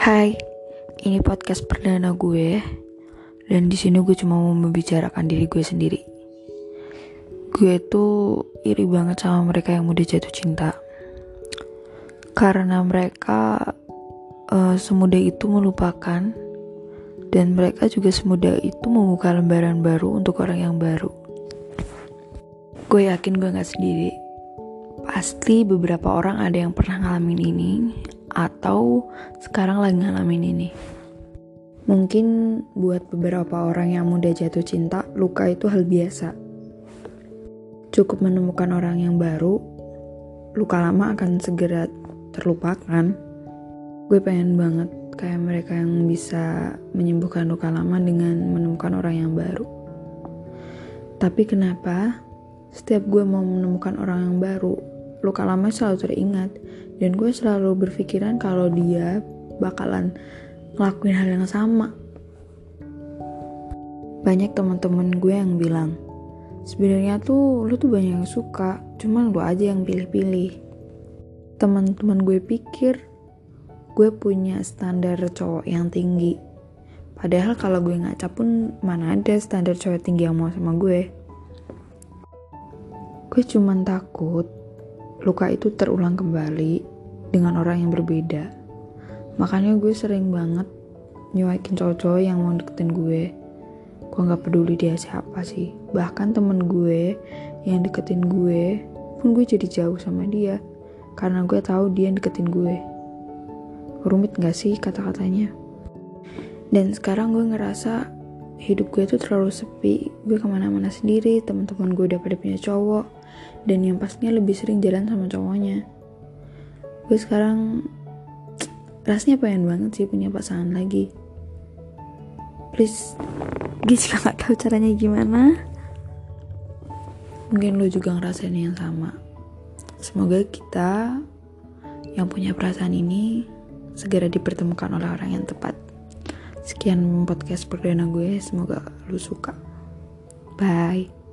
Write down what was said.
Hai, ini podcast perdana gue dan di sini gue cuma mau membicarakan diri gue sendiri. Gue tuh iri banget sama mereka yang mudah jatuh cinta. Karena mereka uh, semudah itu melupakan dan mereka juga semudah itu membuka lembaran baru untuk orang yang baru. Gue yakin gue gak sendiri. Pasti beberapa orang ada yang pernah ngalamin ini atau sekarang lagi ngalamin ini. Mungkin buat beberapa orang yang mudah jatuh cinta, luka itu hal biasa. Cukup menemukan orang yang baru, luka lama akan segera terlupakan. Gue pengen banget kayak mereka yang bisa menyembuhkan luka lama dengan menemukan orang yang baru. Tapi kenapa setiap gue mau menemukan orang yang baru, luka lama selalu teringat. Dan gue selalu berpikiran kalau dia bakalan ngelakuin hal yang sama. Banyak teman-teman gue yang bilang sebenarnya tuh lu tuh banyak yang suka cuman lu aja yang pilih-pilih. Teman-teman gue pikir gue punya standar cowok yang tinggi. Padahal kalau gue ngaca pun mana ada standar cowok tinggi yang mau sama gue. Gue cuman takut luka itu terulang kembali dengan orang yang berbeda. Makanya gue sering banget nyuakin cowok-cowok yang mau deketin gue. Gue gak peduli dia siapa sih. Bahkan temen gue yang deketin gue pun gue jadi jauh sama dia. Karena gue tahu dia deketin gue. Rumit gak sih kata-katanya? Dan sekarang gue ngerasa hidup gue tuh terlalu sepi. Gue ke mana-mana sendiri, teman-teman gue udah pada punya cowok dan yang pastinya lebih sering jalan sama cowoknya. Gue sekarang rasanya pengen banget sih punya pasangan lagi. Please gue juga gak tahu caranya gimana. Mungkin lo juga ngerasain yang sama. Semoga kita yang punya perasaan ini segera dipertemukan oleh orang yang tepat. Sekian podcast perdana gue semoga lo suka. Bye